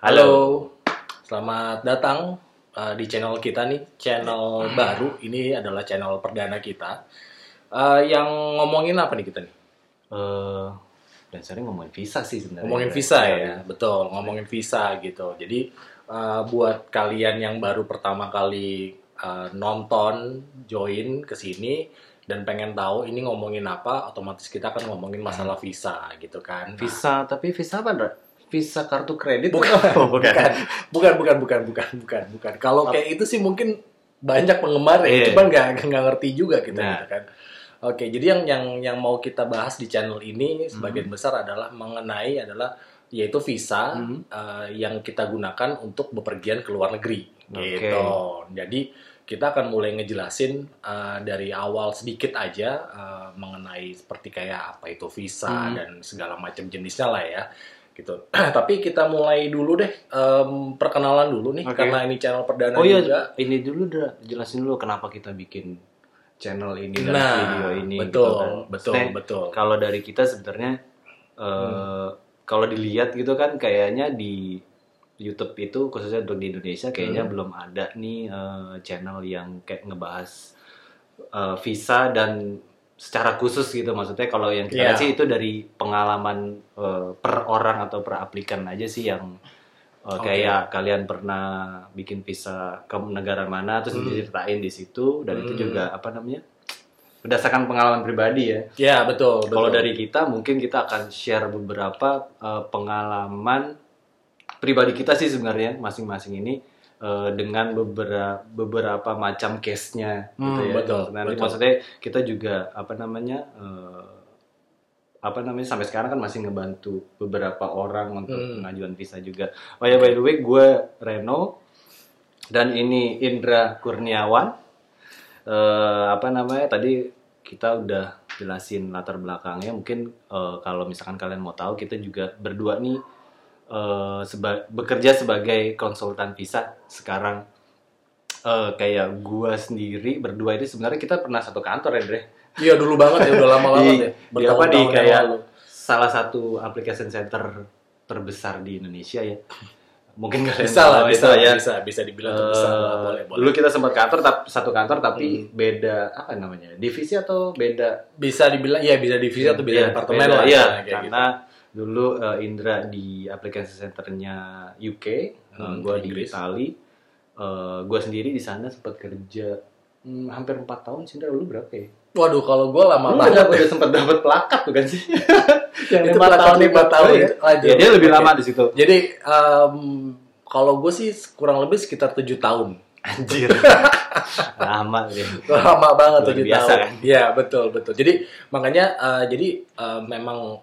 Halo, selamat datang uh, di channel kita nih, channel baru. Ini adalah channel perdana kita. Uh, yang ngomongin apa nih kita nih? Eh, dan sering ngomongin visa sih sebenarnya. Ngomongin visa ya, betul. Ngomongin visa gitu. Jadi uh, buat kalian yang baru pertama kali uh, nonton, join ke sini dan pengen tahu ini ngomongin apa, otomatis kita akan ngomongin masalah visa gitu kan. Nah, Visa, tapi visa apa, Ndra? Visa kartu kredit? bukan, Oh, bukan. bukan, bukan, bukan, bukan, bukan, bukan. Kalau kayak itu sih mungkin banyak penggemar ya, Iya. cuman nggak nggak ngerti juga kita Nah. gitu kan. Oke, jadi yang yang yang mau kita bahas di channel ini sebagian Hmm. besar adalah mengenai adalah yaitu visa Mhm. eh, yang kita gunakan untuk bepergian ke luar negeri Oke. gitu. Jadi kita akan mulai ngejelasin eh, dari awal sedikit aja eh, mengenai seperti kayak apa itu visa Hmm. dan segala macam jenisnya lah ya gitu. Tapi kita mulai dulu deh em, perkenalan dulu nih Oke. karena ini channel perdana Oh iya, juga. ini dulu Ndra, jelasin dulu kenapa kita bikin channel ini dan Nah, video ini. betul, gitu kan. betul, Maksudnya, betul. Kalau dari kita sebenarnya, eh, kalau dilihat gitu kan, kayaknya di YouTube itu khususnya untuk di Indonesia kayaknya Hmm. belum ada nih eh, channel yang kayak ngebahas eh, visa dan secara khusus gitu maksudnya kalau yang kita Iya. lihat sih itu dari pengalaman eh, per orang atau per aplikan aja sih yang eh, Oke. kayak kalian pernah bikin visa ke negara mana terus Hmm. diceritain di situ dan itu Hmm. juga apa namanya berdasarkan pengalaman pribadi ya Ya betul. betul. kalau dari kita mungkin kita akan share beberapa uh, pengalaman pribadi kita sih sebenarnya masing-masing ini uh, dengan beberapa beberapa macam case-nya gitu Hmm, ya. betul, Nanti betul. maksudnya kita juga apa namanya uh, apa namanya sampai sekarang kan masih ngebantu beberapa orang untuk Hmm. pengajuan visa juga. Oh ya by the way gue Reno dan ini Indra Kurniawan. Eh, apa namanya tadi kita udah jelasin latar belakangnya mungkin eh, kalau misalkan kalian mau tahu kita juga berdua nih eh, seba- bekerja sebagai konsultan visa sekarang Eh, kayak gua sendiri berdua itu sebenarnya kita pernah satu kantor ya Dre Iya dulu banget ya, udah lama banget di, ya. di apa di kayak lalu. salah satu application center terbesar di Indonesia ya mungkin kalian Bisa lah, bisa, itu ya bisa, bisa dibilang Eh, bisa lah, boleh, boleh. dulu kita sempat kantor tapi satu kantor tapi Hmm. beda apa namanya divisi atau beda Bisa dibilang, iya bisa divisi atau beda Iya, departemen beda, lah. iya karena dulu eh, Indra di aplikasi centernya UK Hmm, gue di. Itali gue sendiri di sana sempat kerja hmm, hampir empat tahun sih Indra lu berapa ya? Waduh, kalau gue lama Lu banget. udah, udah sempat dapat plakat bukan sih? yang Itu plakat tahun lima tahun ya? aja. Ya, dia lebih lama di situ. Jadi em, kalau gue sih kurang lebih sekitar tujuh tahun. Anjir. lama dia. lama banget tujuh tahun. kan? Iya betul betul. Jadi makanya eh, jadi eh, memang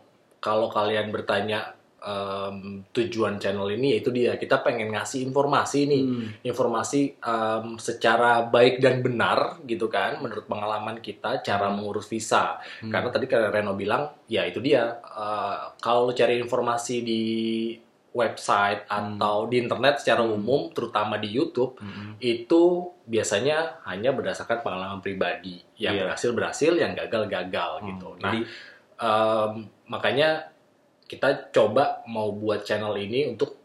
kalau kalian bertanya em, tujuan channel ini yaitu dia kita pengen ngasih informasi nih Hmm. informasi em, secara baik dan benar gitu kan menurut pengalaman kita cara mengurus visa Hmm. karena tadi kayak Reno bilang ya itu dia eh, kalau cari informasi di website Hmm. atau di internet secara Hmm. umum terutama di YouTube Hmm. itu biasanya hanya berdasarkan pengalaman pribadi yang Iya. berhasil berhasil yang gagal gagal gitu nah Jadi em, makanya kita coba mau buat channel ini untuk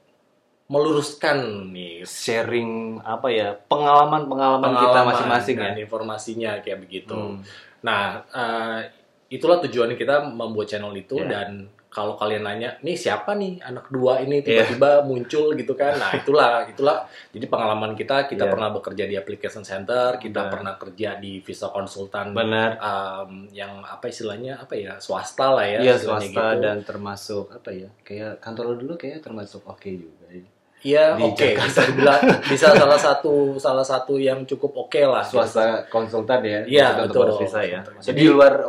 meluruskan nih sharing apa ya pengalaman-pengalaman kita pengalaman masing-masing ya. informasinya kayak begitu Hmm. nah eh, itulah tujuan kita membuat channel itu Iya. dan kalau kalian nanya nih siapa nih anak dua ini Iya. tiba-tiba muncul gitu kan nah itulah itulah jadi pengalaman kita kita Iya. pernah bekerja di application center kita Benar. pernah kerja di visa konsultan Benar. um, yang apa istilahnya apa ya swasta lah ya Iya istilahnya swasta gitu. dan termasuk apa ya kayak kantor dulu kayak termasuk oke juga ya. Iya oke Jakarta. bisa dibilang bisa salah satu salah satu yang cukup oke lah swasta konsultan ya Iya, betul. visa ya jadi di luar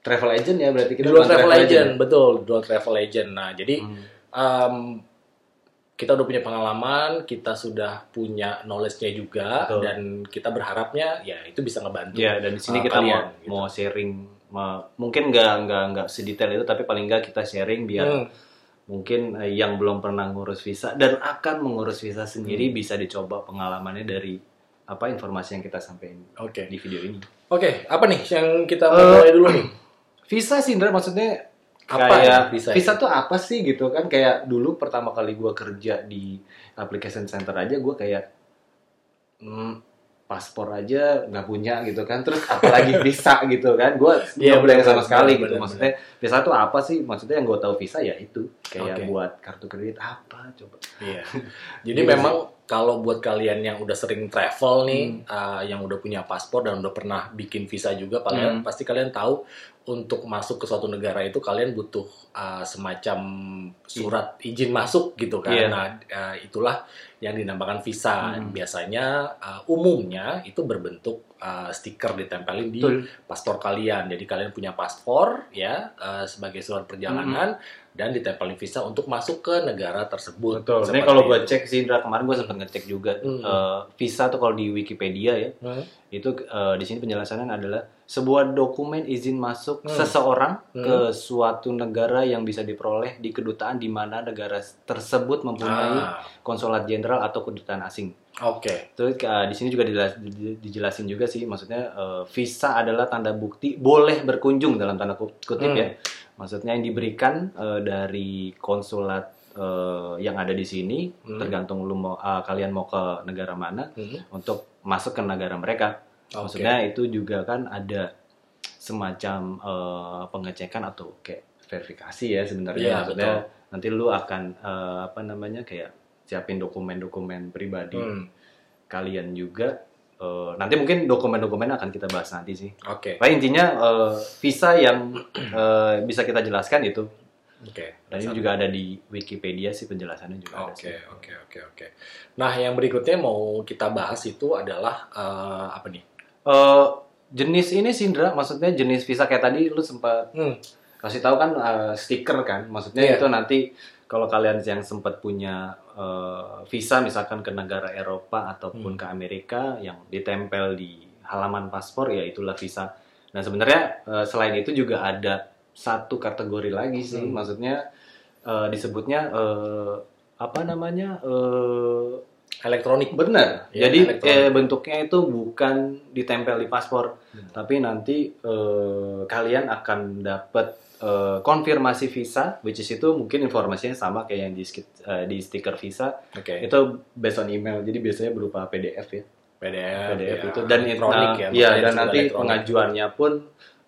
travel agent ya berarti kita luar bukan travel agent betul di luar travel agent nah jadi Hmm. um, kita udah punya pengalaman, kita sudah punya knowledge-nya juga, Betul. dan kita berharapnya ya itu bisa ngebantu. Ya dan di sini uh, kita kalian, mau gitu. mau sharing mungkin nggak nggak nggak sedetail itu tapi paling nggak kita sharing biar Hmm, mungkin eh, yang belum pernah ngurus visa dan akan mengurus visa Hmm. sendiri bisa dicoba pengalamannya dari apa informasi yang kita sampaikan Oke, di video ini. oke, apa nih yang kita mau Eh, mulai dulu nih? Visa sih Indra maksudnya Apa kayak ya? Visa, visa tuh apa sih gitu kan? Kayak dulu pertama kali gua kerja di application center aja gua kayak hmm, paspor aja nggak punya gitu kan? Terus apalagi visa gitu kan? Iya, nggak boleh sama sekali benar, gitu. benar, maksudnya visa tuh apa sih? Maksudnya yang gua tahu visa ya itu. Kayak Oke. buat kartu kredit apa coba? Iya. Jadi Gitu memang kalau buat kalian yang udah sering travel nih, Hmm. uh, yang udah punya paspor dan udah pernah bikin visa juga, kalian Hmm. pasti kalian tahu untuk masuk ke suatu negara itu kalian butuh uh, semacam surat izin masuk gitu kan. Iya. Nah, uh, itulah yang dinamakan visa. Hmm. Biasanya uh, umumnya itu berbentuk uh, stiker ditempelin di Betul. paspor kalian. Jadi kalian punya paspor ya uh, sebagai surat perjalanan dan ditempelin visa untuk masuk ke negara tersebut. Betul. Ini Seperti kalau gue cek sih Indra kemarin gue sempat ngecek juga Hmm. Eh, visa tuh kalau di Wikipedia ya Hmm. itu eh, di sini penjelasannya adalah sebuah dokumen izin masuk Hmm. seseorang Hmm. ke suatu negara yang bisa diperoleh di kedutaan di mana negara tersebut mempunyai Ah, konsulat jenderal atau kedutaan asing. Oke. Terus eh, di sini juga dijelas- di- dijelasin juga sih maksudnya eh, visa adalah tanda bukti boleh berkunjung dalam tanda kut- kutip Hmm. ya. Maksudnya yang diberikan eh, dari konsulat eh, yang ada di sini Hmm. tergantung lu mau ah, kalian mau ke negara mana Hmm. untuk masuk ke negara mereka. Oke. Maksudnya itu juga kan ada semacam eh, pengecekan atau kayak verifikasi ya sebenarnya. Iya, Maksudnya nanti lu akan eh, apa namanya kayak siapin dokumen-dokumen pribadi Hmm. kalian juga. Eh, nanti mungkin dokumen-dokumen akan kita bahas nanti sih. Oke. Nah, intinya eh, visa yang eh, bisa kita jelaskan itu Oke. dan ini juga ada di Wikipedia sih penjelasannya juga ada Oke, sih. oke, oke, oke. Nah, yang berikutnya mau kita bahas itu adalah eh, apa nih? Eh, jenis ini sih Indra, maksudnya jenis visa kayak tadi lu sempat Hmm. kasih tahu kan eh, stiker kan, maksudnya Iya. itu nanti kalau kalian yang sempat punya eh, visa misalkan ke negara Eropa ataupun Hmm. ke Amerika yang ditempel di halaman paspor ya itulah visa. Nah sebenarnya eh, selain itu juga ada satu kategori lagi sih, Hmm. maksudnya eh, disebutnya eh, apa namanya eh, Elektronik. Benar. Iya, Jadi elektronik. eh, bentuknya itu bukan ditempel di paspor, Hmm. tapi nanti eh, kalian akan dapat eh, konfirmasi visa, which is itu mungkin informasinya sama kayak yang di, eh, di stiker visa. Oke. Itu based on email, jadi biasanya berupa PDF ya. PDF, PDF ya, itu dan elektronik nah, ya. iya, dan nanti elektronik. pengajuannya pun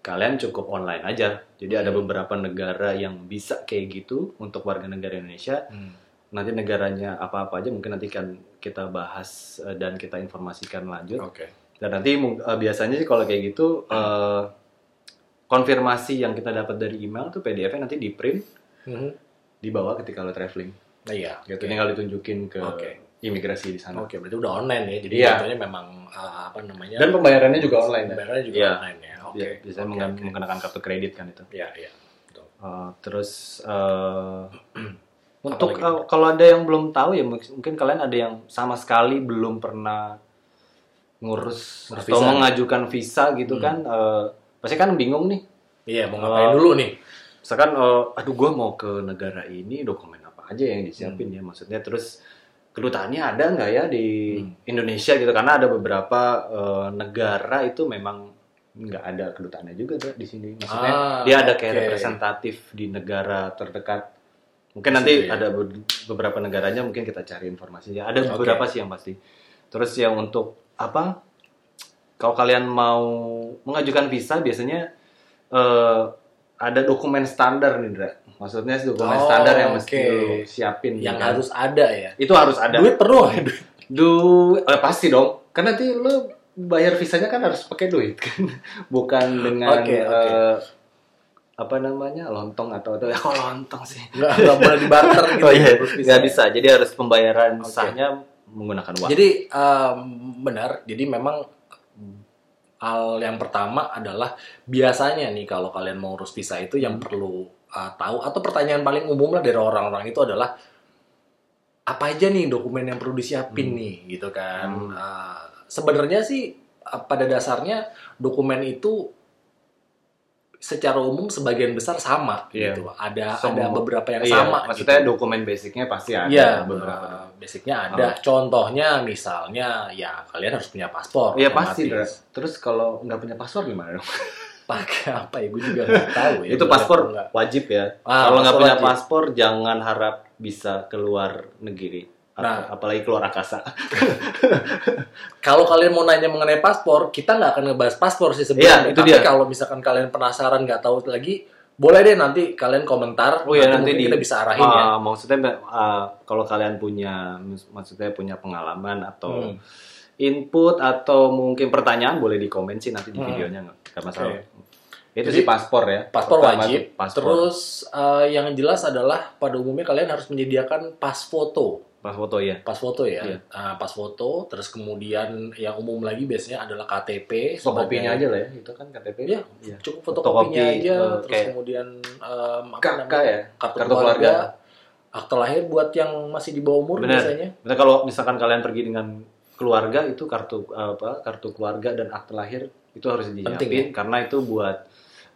kalian cukup online aja. Jadi ada Hmm. beberapa negara yang bisa kayak gitu untuk warga negara Indonesia Hmm. nanti negaranya apa-apa aja mungkin nanti kan kita bahas eh, dan kita informasikan lanjut Oke. dan nanti biasanya sih kalau kayak gitu eh, konfirmasi yang kita dapat dari email tuh PDF-nya nanti di print Mhm. dibawa ketika lo traveling Nah, iya. gitu Oke. tinggal ditunjukin ke Oke. imigrasi di sana Oke, berarti udah online ya. Jadi Iya. contohnya memang uh, apa namanya? dan pembayarannya juga online ya Pembayarannya juga Iya. online ya. Oke. Dia- biasanya Oke, mengen- oke. menggunakan kartu kredit kan itu Iya, iya. Betul. Eh, terus eh, untuk eh, kalau ada yang belum tahu ya mungkin kalian ada yang sama sekali belum pernah ngurus Ngurus atau visa. mengajukan visa gitu Hmm. kan eh, pasti kan bingung nih Iya, mau ngapain Oh. dulu nih? misalkan eh, aduh gue mau ke negara ini dokumen apa aja yang disiapin Hmm. ya maksudnya terus kedutaannya ada nggak ya di Hmm. Indonesia gitu karena ada beberapa eh, negara itu memang nggak ada kedutaannya juga tuh di sini maksudnya Ah, dia ada kayak oke. representatif di negara terdekat mungkin nanti situ ya? ada be- beberapa negaranya mungkin kita cari informasinya ada beberapa sih yang pasti terus yang untuk apa kalau kalian mau mengajukan visa biasanya eh, ada dokumen standar nih Indra maksudnya dokumen Oh, standar yang mesti lu siapin Yang kan. harus ada ya. itu harus ada Duit perlu duit eh, pasti dong kan nanti lu bayar visanya kan harus pakai duit kan bukan dengan Oke, oke. eh, apa namanya lontong atau atau ya kok lontong sih Nggak, nggak boleh dibarter gitu. oh iya Terus nggak bisa jadi harus pembayaran Oke. sahnya menggunakan uang Jadi em, benar, jadi memang hal yang pertama adalah biasanya nih kalau kalian mau urus visa itu yang perlu uh, tahu atau pertanyaan paling umum lah dari orang-orang itu adalah apa aja nih dokumen yang perlu disiapin Hmm. nih gitu kan. Hmm. Uh, Sebenarnya sih uh, pada dasarnya dokumen itu secara umum sebagian besar sama Iya. gitu. Ada Semua. ada beberapa yang Iya, sama maksudnya gitu. dokumen basicnya pasti ada Iya, beberapa eh, basicnya ada. Contohnya misalnya ya kalian harus punya paspor. Iya pasti Dra. terus kalau nggak punya paspor gimana dong pakai apa ya? Gue juga nggak tahu ya. itu paspor wajib ya. Ah, Kalau nggak punya wajib. paspor, jangan harap bisa keluar negeri. Nah. apalagi keluar akasa. Kalau kalian mau nanya mengenai paspor, kita nggak akan ngebahas paspor sih sebenarnya. itu Tapi dia. kalau misalkan kalian penasaran nggak tahu lagi, boleh deh nanti kalian komentar. Oh ya nanti di kita bisa arahin ya. Ah, Maksudnya ah, kalau kalian punya maksudnya punya pengalaman atau Hmm. input atau mungkin pertanyaan boleh di komen sih nanti di Hmm. videonya nggak nggak masalah. Oke. Itu Jadi, sih paspor ya. Paspor Pertama wajib. paspor. Terus eh, yang jelas adalah pada umumnya kalian harus menyediakan pas foto. Pas foto ya. Pas foto ya. Iya. Ah, pas foto. Terus kemudian yang umum lagi biasanya adalah KTP. Fotokopinya aja lah ya. Itu kan KTP. Iya, Iya. cukup Fotokopi, fotokopinya aja. eh, terus kayak kemudian em, apa KK namanya? ya. Kartu, Kartu keluarga. keluarga. Akte lahir buat yang masih di bawah umur Benar. biasanya. Nah, kalau misalkan kalian pergi dengan keluarga itu kartu apa kartu keluarga dan akte lahir itu harus Penting disiapin karena itu buat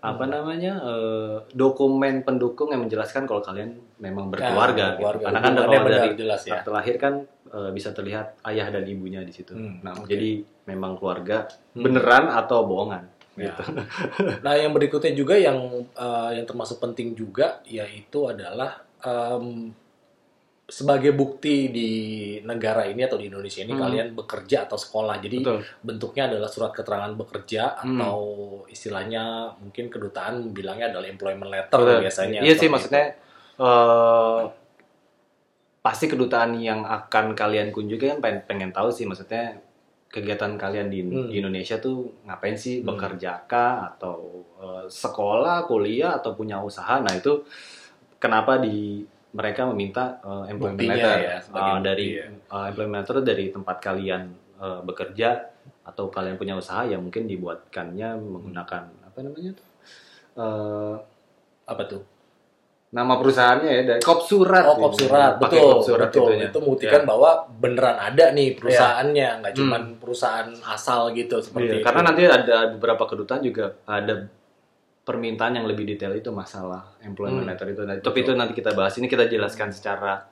apa namanya eh, dokumen pendukung yang menjelaskan kalau kalian memang berkeluarga. gitu. keluarga. Karena kan kalau dari jelas ya. akte lahir kan eh, bisa terlihat ayah dan ibunya di situ. Hmm, nah, oke. jadi memang keluarga Hmm. beneran atau bohongan. Ya. Gitu. Nah, yang berikutnya juga yang eh, yang termasuk penting juga yaitu adalah em, sebagai bukti di negara ini atau di Indonesia ini Hmm. kalian bekerja atau sekolah. Jadi Betul. bentuknya adalah surat keterangan bekerja Hmm. atau istilahnya mungkin kedutaan bilangnya adalah employment letter Betul. biasanya. Iya sih maksudnya eh pasti kedutaan yang akan kalian kunjungi kan pengen, pengen tahu sih maksudnya kegiatan kalian di, Hmm. di Indonesia tuh ngapain sih Hmm. bekerja kah atau eh, sekolah kuliah atau punya usaha nah itu kenapa di mereka meminta eh, employment Buktinya letter ya, bukti dari ya. eh, employment letter dari tempat kalian eh, bekerja atau kalian punya usaha ya mungkin dibuatkannya menggunakan apa namanya tuh apa tuh? nama perusahaannya ya dari kop surat Oh, kop surat, betul, kop surat betul. itunya. Itu membuktikan Ya. bahwa beneran ada nih perusahaannya, nggak Hmm. cuman perusahaan asal gitu seperti itu. karena nanti ada beberapa kedutaan juga ada permintaan yang lebih detail itu masalah employment Hmm. letter itu Nah, tapi itu nanti kita bahas ini kita jelaskan secara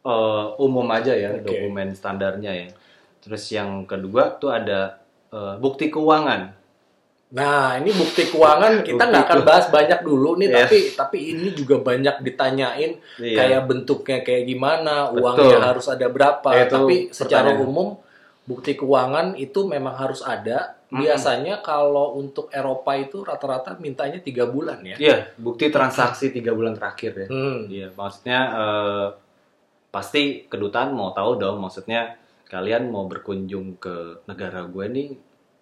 eh, umum aja ya Oke. dokumen standarnya ya terus yang kedua tuh ada eh, bukti keuangan Nah, ini bukti keuangan kita nggak akan bahas banyak dulu nih, Iya. tapi tapi ini juga banyak ditanyain Iya. kayak bentuknya kayak gimana, Betul. uangnya harus ada berapa. Ya, itu tapi secara pertanyaan. umum bukti keuangan itu memang harus ada. Biasanya kalau untuk Eropa itu rata-rata mintanya tiga bulan ya. Iya, bukti transaksi tiga bulan terakhir ya Hmm. Iya, maksudnya eh, pasti kedutaan mau tahu dong, maksudnya kalian mau berkunjung ke negara gue nih,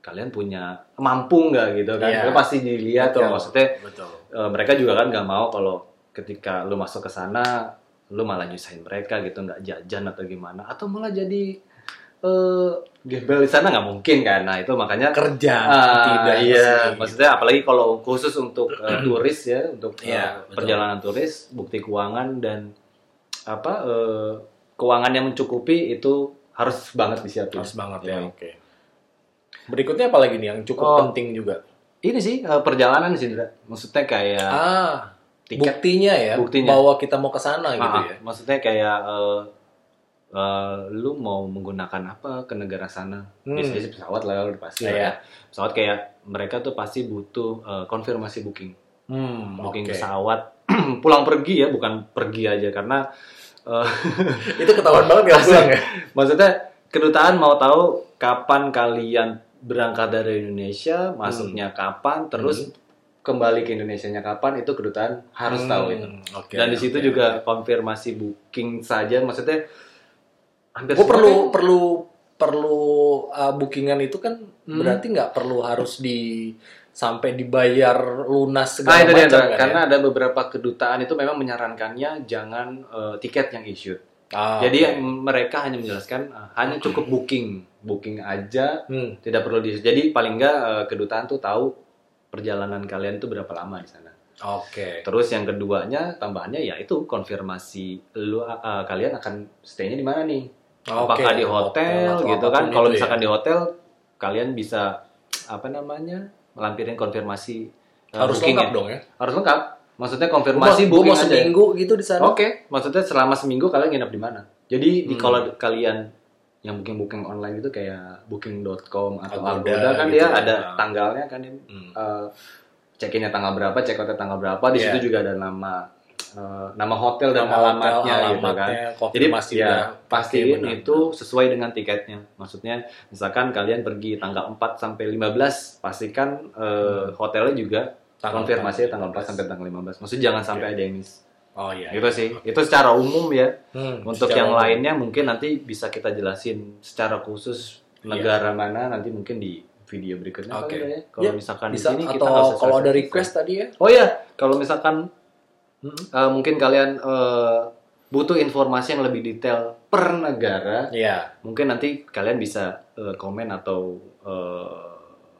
kalian punya mampu nggak gitu kan? Iya. Itu pasti dilihat Betul. kan, maksudnya Betul. eh, mereka juga kan nggak mau kalau ketika lu masuk ke sana, lu malah nyusahin mereka gitu, nggak jajan atau gimana, atau malah jadi eh gembel di sana nggak mungkin kan? Nah itu makanya Kerja Ah, tidak iya, maksudnya apalagi kalau khusus untuk uh, turis ya, untuk uh, betul. perjalanan turis, bukti keuangan dan apa uh, keuangan yang mencukupi itu harus banget disiapin. harus banget Iya. ya. Oke. Berikutnya apa lagi nih yang cukup Oh. penting juga? Ini sih uh, perjalanan sih, maksudnya kayak Ah, tiket, buktinya ya, Buktinya. bahwa kita mau ke sana gitu Ah, ya. maksudnya kayak uh, uh, lu mau menggunakan apa ke negara sana? Hmm. Biasanya sih pesawat lah, udah pasti lah Iya. ya. Pesawat kayak mereka tuh pasti butuh uh, konfirmasi booking. Hmm, booking oke. pesawat pulang pergi ya bukan pergi aja karena eh, Itu ketahuan banget nggak pulang ya? maksudnya kedutaan mau tahu kapan kalian berangkat dari Indonesia masuknya kapan terus kembali ke Indonesia nya kapan itu kedutaan harus tahu itu Hmm, oke, dan di situ oke. juga konfirmasi booking saja maksudnya hampir Gue perlu kan- perlu perlu uh, bookingan itu kan Hmm. berarti nggak perlu harus di sampai dibayar lunas Nah, segala itu dia, macam kan karena ya? ada beberapa kedutaan itu memang menyarankannya jangan eh, tiket yang issued. Ah, Jadi oke. mereka hanya menjelaskan uh, hanya cukup booking, booking aja, Hmm, tidak perlu di. Jadi paling enggak uh, kedutaan tuh tahu perjalanan kalian tuh berapa lama di sana. oke. Terus yang keduanya tambahannya ya itu konfirmasi lu uh, uh, kalian akan stay-nya di mana nih? Oke, Apakah di hotel atau gitu kan? Kalau itu misalkan ya. di hotel kalian bisa apa namanya? melampirin konfirmasi uh, harus booking lengkap ya. dong ya. Harus lengkap. Maksudnya konfirmasi booking mau aja. seminggu gitu di sana. Oke, maksudnya selama seminggu kalian nginep di mana? Jadi di Hmm. kalau kalian yang booking-booking online itu kayak booking.com atau Agoda Agoda kan gitu dia ya. ada tanggalnya kan ini Hmm. eh, check-innya tanggal berapa, check out tanggal berapa. Di Iya. situ juga ada nama eh, nama hotel dan Nama alamatnya, hotel, gitu kan. Jadi ya pastiin benar. itu sesuai dengan tiketnya. Maksudnya misalkan kalian pergi tanggal 4 sampai 15, pastikan eh, hotelnya juga Tanggal konfirmasi 4 tanggal 4 sampai tanggal 15. Maksudnya jangan sampai ada yang miss. Oh iya. Gitu sih. Itu secara umum ya. Hmm, Untuk yang umum. lainnya mungkin nanti bisa kita jelasin secara khusus negara mana nanti mungkin di video berikutnya Iya. Oke. kali ya. Kalau Ya, misalkan di bisa sini kita atau kalau ada request tadi ya. Oh ya, kalau misalkan Mm-mm. eh, mungkin kalian eh, butuh informasi yang lebih detail per negara, Iya. mungkin nanti kalian bisa eh, komen atau eh,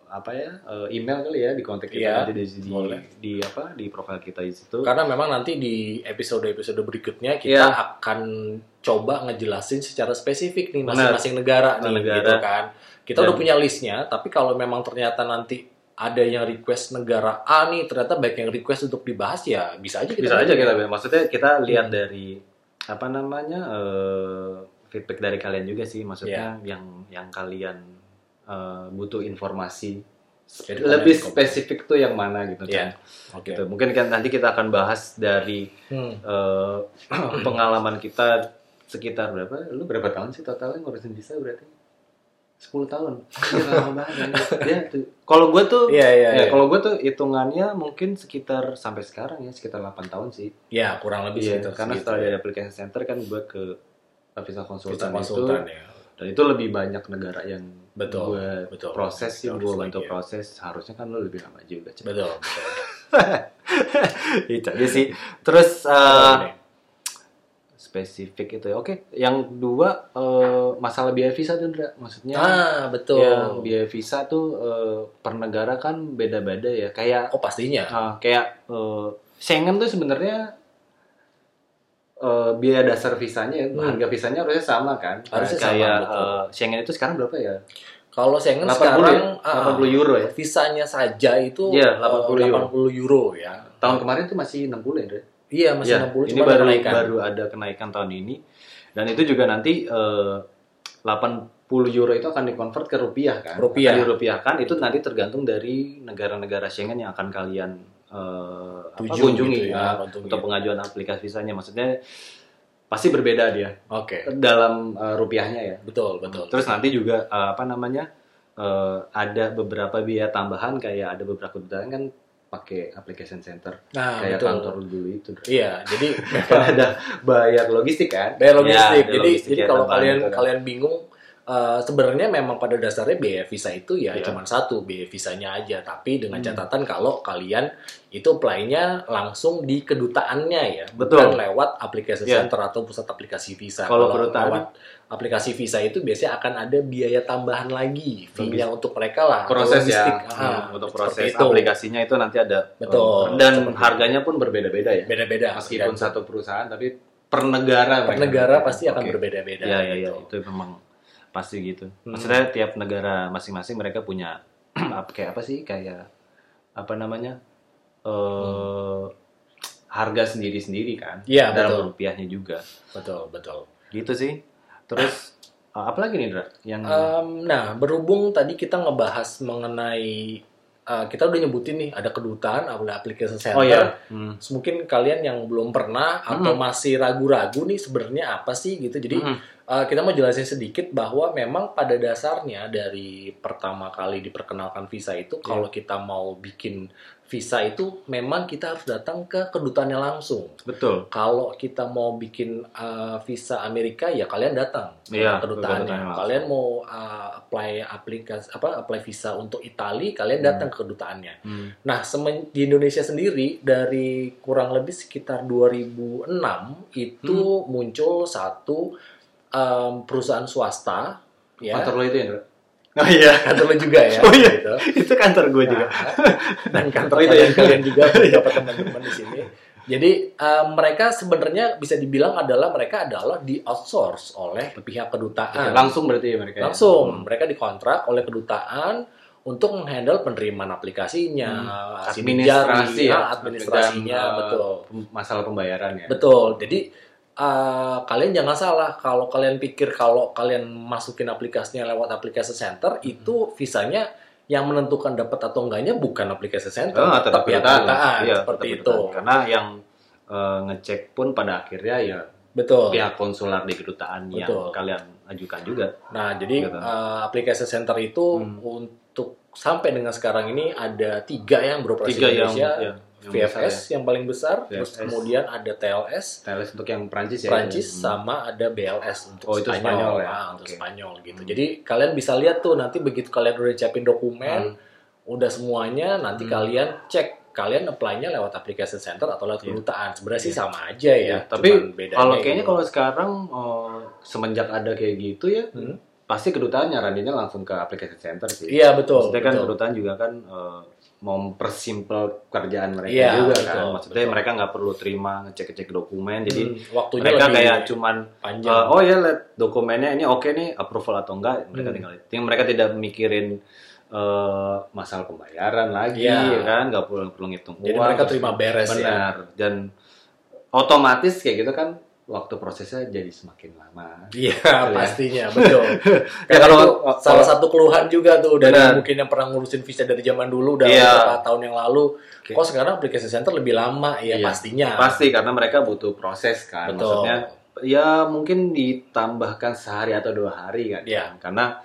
apa ya eh, email kali ya di kontak kita Iya, nanti di, di, boleh. di apa di profil kita di situ. Karena memang nanti di episode-episode berikutnya kita Iya. akan coba ngejelasin secara spesifik nih masing-masing negara nih Negara. gitu kan. Kita Dan- udah punya listnya, tapi kalau memang ternyata nanti ada yang request negara A nih, ternyata baik yang request untuk dibahas ya bisa aja kita bisa aja bahas. kita maksudnya kita lihat dari apa namanya eh, feedback dari kalian juga sih maksudnya Iya. yang yang kalian eh, butuh informasi Jadi lebih spesifik tuh yang mana gitu Iya. kan Oke. gitu mungkin kan nanti kita akan bahas dari Hmm. eh, pengalaman kita sekitar berapa lu berapa tahun sih totalnya ngurusin visa berarti 10 tahun Iya, lama banget ya kalau gue tuh Iya, iya, ya, iya. kalau gue tuh hitungannya mungkin sekitar sampai sekarang ya sekitar 8 tahun sih Ya, kurang lebih Iya, segitu. karena segitu. setelah dari aplikasi center kan gue ke visa konsultan, konsultan itu ya. dan itu lebih banyak negara yang Betul, gue betul. proses sih gue bantu ya. proses harusnya kan lo lebih lama juga cepet Betul, betul. itu aja sih terus nih? Spesifik itu ya oke yang dua eh, masalah biaya visa tuh Ndra. maksudnya Ah, betul. yang biaya visa tuh eh, per negara kan beda-beda ya kayak Oh, pastinya. Ah, kayak eh, Schengen tuh sebenarnya eh, biaya dasar visanya ya, Hmm. harga visanya harusnya sama kan? Harusnya sama, kayak betul. eh, Schengen itu sekarang berapa ya? Kalau Schengen 80 sekarang ya? ah, 80 euro ya? visanya saja itu Iya, eh, 80 euro. 80 euro ya. Tahun kemarin tuh masih 60 ya, Dre? Iya, masih Ya, 60 ini cuma ada baru kenaikan. baru ada kenaikan tahun ini. Dan itu juga nanti eh, 80 euro itu akan dikonvert ke rupiah kan? Rupiah. Akan dirupiahkan itu nanti tergantung dari negara-negara Schengen yang akan kalian eh, apa, Tuju kunjungi gitu ya, ya, untuk pengajuan aplikasi visanya. Maksudnya pasti berbeda dia Oke. dalam eh, rupiahnya ya. Betul, betul. Terus nanti juga eh, apa namanya eh, ada beberapa biaya tambahan kayak ada beberapa kedutaan kan pakai application center nah, kayak betul. kantor dulu itu. Iya, jadi Kan ada bayar logistik kan? bayar Ya, logistik. ada jadi logistik jadi ya, kalau kalian gitu kan. kalian bingung eh, sebenarnya memang pada dasarnya biaya visa itu ya Iya. cuma satu biaya visanya aja, tapi dengan Hmm. catatan kalau kalian itu apply-nya langsung di kedutaannya ya, Betul. bukan lewat aplikasi Iya. center atau pusat aplikasi visa. Kalau kedutaan- lewat aplikasi visa itu biasanya akan ada biaya tambahan lagi, fee Lebih- yang untuk mereka lah, proses ya. Hmm, Ah, untuk proses itu. aplikasinya itu nanti ada Betul, eh, dan seperti harganya pun berbeda-beda ya Beda-beda. meskipun tergantung. satu perusahaan tapi per negara per negara berbeda. pasti akan Oke. berbeda-beda. Iya iya gitu. itu memang pasti gitu. Hmm. Maksudnya tiap negara masing-masing mereka punya kayak apa sih kayak apa namanya eh harga sendiri-sendiri kan Iya, dalam betul. rupiahnya juga Betul, betul. gitu sih. Terus eh, apa lagi nih Dra? Yang Em, nah, berhubung tadi kita ngebahas mengenai eh, kita udah nyebutin nih ada kedutaan, ada aplikasi center. oh iya Hmm. Mungkin kalian yang belum pernah atau masih ragu-ragu nih sebenarnya apa sih gitu. Jadi Hmm. Eh, kita mau jelasin sedikit bahwa memang pada dasarnya dari pertama kali diperkenalkan visa itu Iya. kalau kita mau bikin visa itu memang kita harus datang ke kedutaannya langsung. betul. Kalau kita mau bikin uh, visa Amerika ya kalian datang ke Iya, kedutaannya. Kalian mau uh, apply aplikasi apa apply visa untuk Italia, kalian datang ke kedutaannya. Hmm. Nah, semen- di Indonesia sendiri dari kurang lebih sekitar 2006 itu Hmm. muncul satu um, perusahaan swasta ya. Kantor lo itu ya? Oh iya. Kantor lo juga ya. Oh iya. gitu. itu kantor gue juga. Nah, dan kantor Oh, itu ya. kalian, juga beberapa teman-teman di sini. Jadi eh, mereka sebenarnya bisa dibilang adalah mereka adalah di outsource oleh pihak kedutaan. Langsung berarti ya mereka. ya? Langsung mereka dikontrak oleh kedutaan untuk menghandle penerimaan aplikasinya, sidik administrasi jari, ya, ah, administrasinya Dan, uh, betul. masalah pembayaran ya. Betul. Jadi uh, kalian jangan salah kalau kalian pikir kalau kalian masukin aplikasinya lewat aplikasi center itu visanya yang menentukan dapat atau enggaknya bukan aplikasi center, Oh, kedutaan. kedutaan Iya, seperti itu. Karena yang eh, ngecek pun pada akhirnya ya Betul. pihak konsuler di kedutaan yang kalian ajukan juga. Nah, jadi Gitu. eh, aplikasi center itu Hmm. untuk sampai dengan sekarang ini ada tiga yang beroperasi Tiga di yang, Indonesia. ya, yang VFS besar yang paling besar, terus VFS. kemudian ada TLS, TLS untuk yang Prancis ya. Prancis Hmm. sama ada BLS untuk Oh, itu Spanyol, Spanyol ya? Ah, untuk Oke. Spanyol gitu. Hmm. Jadi kalian bisa lihat tuh nanti begitu kalian udah siapin dokumen, udah semuanya nanti Hmm. kalian cek kalian apply-nya lewat aplikasi center atau lewat Iya. kedutaan. Sebenarnya sih sama aja ya. Ya, tapi kalau kayaknya gitu. kalau sekarang eh, semenjak ada kayak gitu ya, Hmm. pasti kedutaan nyaraninnya langsung ke aplikasi center sih. Iya betul. Maksudnya kan betul. kedutaan juga kan mau mempersimpel kerjaan mereka Iya, juga betul, kan. Maksudnya betul. mereka nggak perlu terima ngecek-ngecek dokumen, jadi Hmm, waktunya mereka lebih kayak cuman panjang. eh, oh ya lihat dokumennya ini oke nih approval atau enggak mereka Hmm. tinggal mereka tidak mikirin eh, masalah pembayaran lagi Iya. ya kan nggak perlu perlu ngitung Jadi uang mereka terima beres ya. benar dan otomatis kayak gitu kan waktu prosesnya jadi semakin lama Iya ya. pastinya betul. Ya, kalau- itu salah satu keluhan juga tuh dari mungkin yang pernah ngurusin visa dari zaman dulu udah Iya. beberapa tahun yang lalu. Oke. Kok sekarang aplikasi center lebih lama ya Iya, pastinya. pasti karena mereka butuh proses kan Betul. maksudnya ya mungkin ditambahkan sehari atau dua hari kan Iya. karena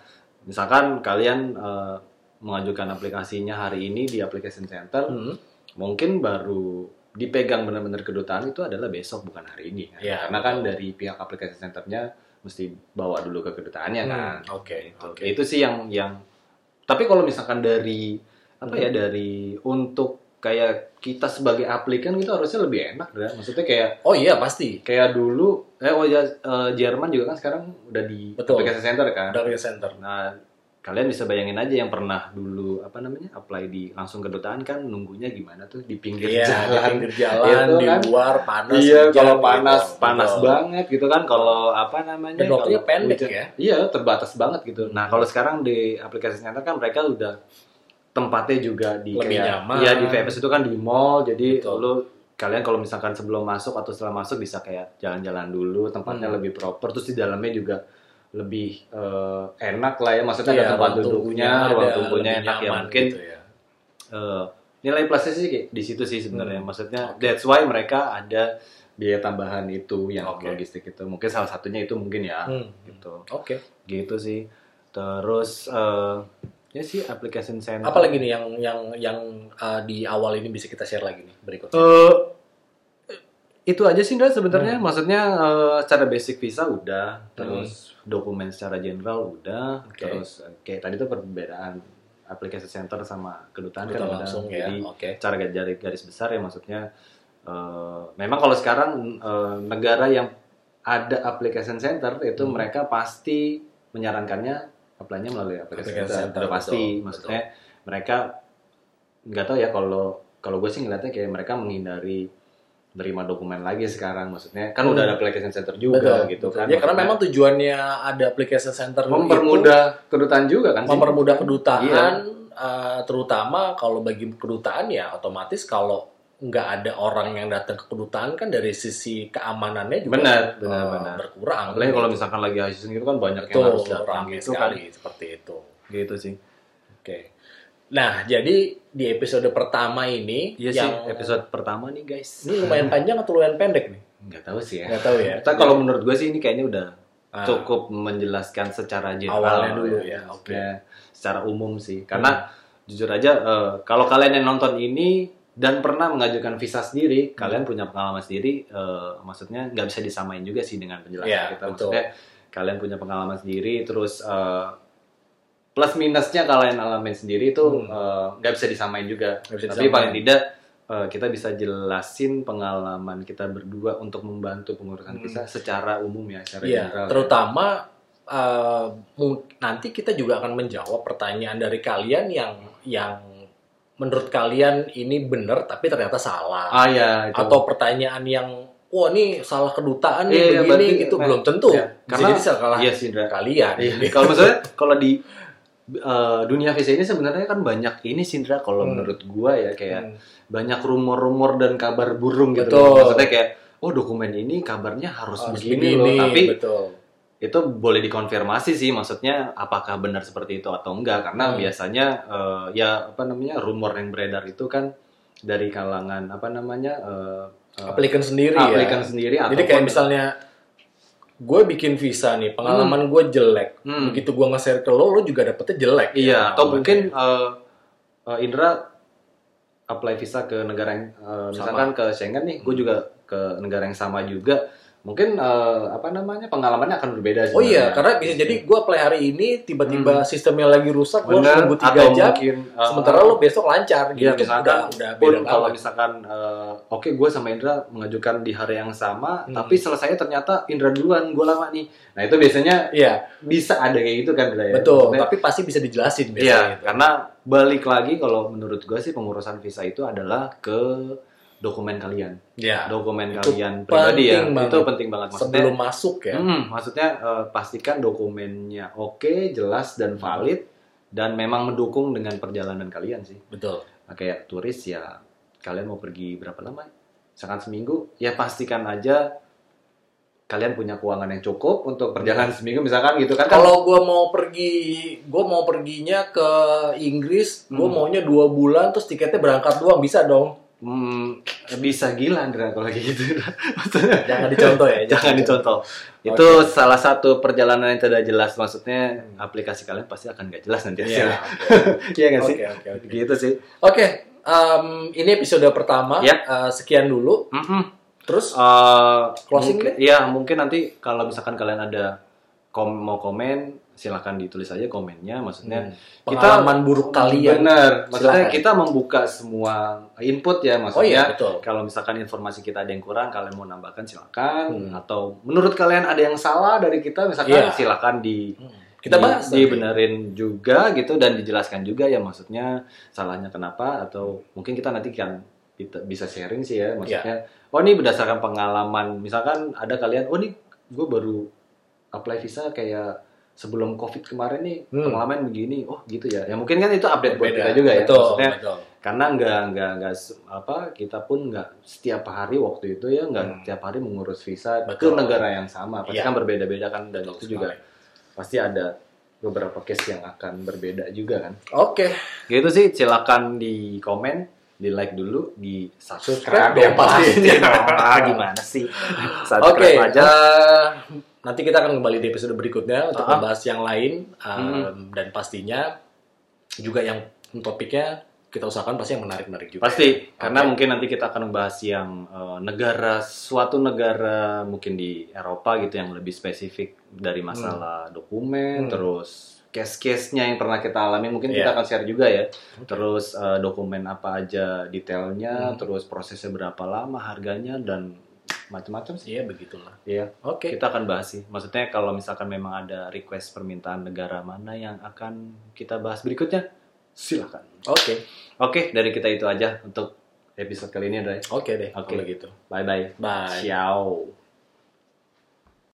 misalkan kalian eh, mengajukan aplikasinya hari ini di application center Hmm, mungkin baru dipegang benar-benar kedutaan itu adalah besok bukan hari ini kan. Iya, karena kan betul. dari pihak aplikasi centernya mesti bawa dulu ke kedutaannya Hmm, kan Oke. Gitu. Oke. itu sih yang yang tapi kalau misalkan dari apa ya dari untuk kayak kita sebagai aplikan itu harusnya lebih enak ya maksudnya kayak Oh iya pasti. kayak dulu eh oh ya eh, Jerman juga kan sekarang udah di Betul. aplikasi center kan Dari center. nah kalian bisa bayangin aja yang pernah dulu apa namanya apply di langsung kedutaan kan nunggunya gimana tuh di pinggir Iya, di jalan pinggir jalan, Itu di kan. luar panas. iya hujan, kalau gitu. panas panas Betul. banget gitu kan kalau apa namanya Dan waktunya pendek hujan- ya. iya terbatas banget gitu nah kalau sekarang di aplikasi center kan mereka udah tempatnya juga di Lebih kayak nyaman. iya di VPS itu kan di mall jadi Betul. lu kalian kalau misalkan sebelum masuk atau setelah masuk bisa kayak jalan-jalan dulu tempatnya Hmm. lebih proper terus di dalamnya juga lebih eh, enak lah ya maksudnya Iya, ada tempat duduknya ruang ada, tunggunya enak ya mungkin gitu ya. eh, nilai plusnya sih kayak di situ sih sebenarnya Hmm. maksudnya Oke. that's why mereka ada biaya tambahan itu yang Oke. logistik itu mungkin salah satunya itu mungkin ya Hmm. gitu Oke. gitu sih terus eh, ya sih application center Apalagi nih yang yang yang uh, di awal ini bisa kita share lagi nih berikutnya. Eh, itu aja sih sebenarnya Hmm. maksudnya eh, secara basic visa udah terus dokumen secara general udah Oke. terus eh, kayak tadi tuh perbedaan aplikasi center sama kedutaan kan udah langsung ya. jadi Oke. cara garis garis besar ya maksudnya eh, memang kalau sekarang eh, negara yang ada application center itu Hmm. mereka pasti menyarankannya apply-nya melalui application Application center, center, pasti betul, maksudnya mereka nggak tahu ya kalau kalau gue sih ngeliatnya kayak mereka menghindari nerima dokumen lagi sekarang maksudnya kan Hmm. udah ada application center juga Betul, gitu betul. kan Ya karena memang tujuannya ada aplikasi center itu mempermudah kedutaan juga kan sih? mempermudah kedutaan Iya. uh, terutama kalau bagi kedutaan ya otomatis kalau nggak ada orang yang datang ke kedutaan kan dari sisi keamanannya juga Benar, uh, benar, benar. berkurang. apalagi kalau misalkan lagi high season gitu kan banyak yang Betul, harus datang gitu kan seperti itu. gitu sih Oke. Nah, jadi di episode pertama ini iya yang sih episode pertama nih guys. Ini lumayan panjang atau lumayan pendek nih? nggak tahu sih ya. Nggak tahu ya. Kita kalau menurut gue sih ini kayaknya udah Ah, cukup menjelaskan secara general Awalnya dulu ya, maksudnya secara umum sih. Karena jujur aja eh, kalau kalian yang nonton ini dan pernah mengajukan visa sendiri kalian punya pengalaman sendiri eh, maksudnya nggak bisa disamain juga sih dengan penjelasan Iya, kita. betul. maksudnya kalian punya pengalaman sendiri terus eh, plus minusnya kalian alamin sendiri itu Hmm. eh, nggak bisa disamain juga Nggak bisa tapi disamain. paling tidak eh, kita bisa jelasin pengalaman kita berdua untuk membantu pengurusan Hmm. visa secara umum ya secara Iya, general ya. terutama uh, nanti kita juga akan menjawab pertanyaan dari kalian yang yang menurut kalian ini benar tapi ternyata salah ah ya itu atau pertanyaan yang wah ini salah kedutaan nih iya, begini berarti- gitu nah, belum tentu. Bisa Karena- jadi salah iya kalian Iya, kalau maksudnya kalau di eh, dunia visa ini sebenarnya kan banyak ini Sindra kalau Hmm. menurut gua ya kayak Hmm. banyak rumor-rumur dan kabar burung gitu Betul. maksudnya kayak oh dokumen ini kabarnya harus, Harus begini, loh tapi betul itu boleh dikonfirmasi sih maksudnya apakah benar seperti itu atau enggak karena Hmm. biasanya eh, ya apa namanya rumor yang beredar itu kan dari kalangan apa namanya eh, eh, Aplikan sendiri aplikan ya. sendiri Jadi kayak misalnya gue bikin visa nih, pengalaman gue jelek. Hmm. Begitu gue nge-share ke lo, lo juga dapetnya jelek. Iya, ya, atau mungkin eh, eh, Indra apply visa ke negara yang eh, misalkan ke Schengen nih, gue juga ke negara yang sama juga. Mungkin eh, apa namanya pengalamannya akan berbeda. Oh iya, karena bisa jadi gue play hari ini tiba-tiba sistemnya lagi rusak, gue Hmm. Nunggu 3 atau jam. mungkin eh, Sementara lo besok lancar gitu. Iya, misalkan udah, udah pun kalau misalkan eh, oke gue sama Indra mengajukan di hari yang sama, Hmm. tapi selesainya ternyata Indra duluan, gue lama nih. Nah itu biasanya Iya, bisa ada kayak gitu kan, Indra ya. betul. Maksudnya- Tapi pasti bisa dijelasin biasanya. Iya, gitu. karena balik lagi kalau menurut gue sih pengurusan visa itu adalah ke dokumen kalian, Iya. dokumen Itu kalian pribadi ya, banget. itu penting banget. Maksudnya, Sebelum masuk ya. Hmm, maksudnya eh, pastikan dokumennya oke, jelas dan valid dan memang mendukung dengan perjalanan kalian sih. Betul. Nah, kayak turis ya kalian mau pergi berapa lama? Misalkan seminggu, ya pastikan aja kalian punya keuangan yang cukup untuk perjalanan seminggu misalkan gitu kan. Kalau gue mau pergi, gue mau perginya ke Inggris, gue Hmm. maunya dua bulan, terus tiketnya berangkat doang, bisa dong. Hmm, bisa gila Andra kalau kayak gitu. Maksudnya Jangan dicontoh ya. jangan dicontoh. Itu salah satu perjalanan yang tidak jelas. Maksudnya aplikasi kalian pasti akan nggak jelas nanti Iya. hasilnya. Iya nggak sih? Oke, oke, oke. Gitu sih. Oke, em, ini episode pertama. Ya. Eh, sekian dulu. Mm-mm. Terus Eh, Closing mungkin, Iya, mungkin nanti kalau misalkan kalian ada kom mau komen, silahkan ditulis aja komennya. Maksudnya hmm, pengalaman buruk kalian. Bener. Maksudnya Silakan. kita membuka semua input ya. Oh iya, Maksudnya betul. kalau misalkan informasi kita ada yang kurang, kalian mau nambahkan silakan. Hmm. Atau menurut kalian ada yang salah dari kita, misalkan Iya. silakan di Hmm, Kita di- bahas. dibenerin juga gitu dan dijelaskan juga ya maksudnya salahnya kenapa atau mungkin kita nanti kan kita bisa sharing sih ya maksudnya Iya. oh ini berdasarkan pengalaman misalkan ada kalian oh ini gue baru apply visa kayak sebelum covid kemarin nih Hmm. pengalaman begini oh gitu ya ya mungkin kan itu update buat Beda. kita juga ya Betul, maksudnya betul. karena nggak nggak nggak apa kita pun nggak setiap hari waktu itu ya nggak Hmm. setiap hari mengurus visa Betul. ke negara yang sama pasti Iya. kan berbeda-beda kan dan Betul itu juga sekali. pasti ada beberapa case yang akan berbeda juga kan. Oke. Gitu sih, silakan di komen, di like dulu, di subscribe, ya dong, pasti. pasti. Ah, gimana sih? Oke, Subscribe aja. eh, nanti kita akan kembali di episode berikutnya untuk Ah. membahas yang lain um, Hmm. dan pastinya juga yang topiknya kita usahakan pasti yang menarik-menarik juga. Pasti, karena mungkin nanti kita akan membahas yang eh, negara, suatu negara mungkin di Eropa gitu yang lebih spesifik dari masalah dokumen, Hmm. terus case-case-nya yang pernah kita alami mungkin kita Iya. akan share juga ya. Terus eh, dokumen apa aja detailnya, Hmm. terus prosesnya berapa lama, harganya dan macam-macam sih. Iya begitulah. Iya. Oke. Kita akan bahas sih. Maksudnya kalau misalkan memang ada request permintaan negara mana yang akan kita bahas berikutnya, silakan. Oke. Oke, dari kita itu aja untuk episode kali ini, Dray. Oke deh. Oke. Kalau gitu. Bye bye. Bye. Ciao.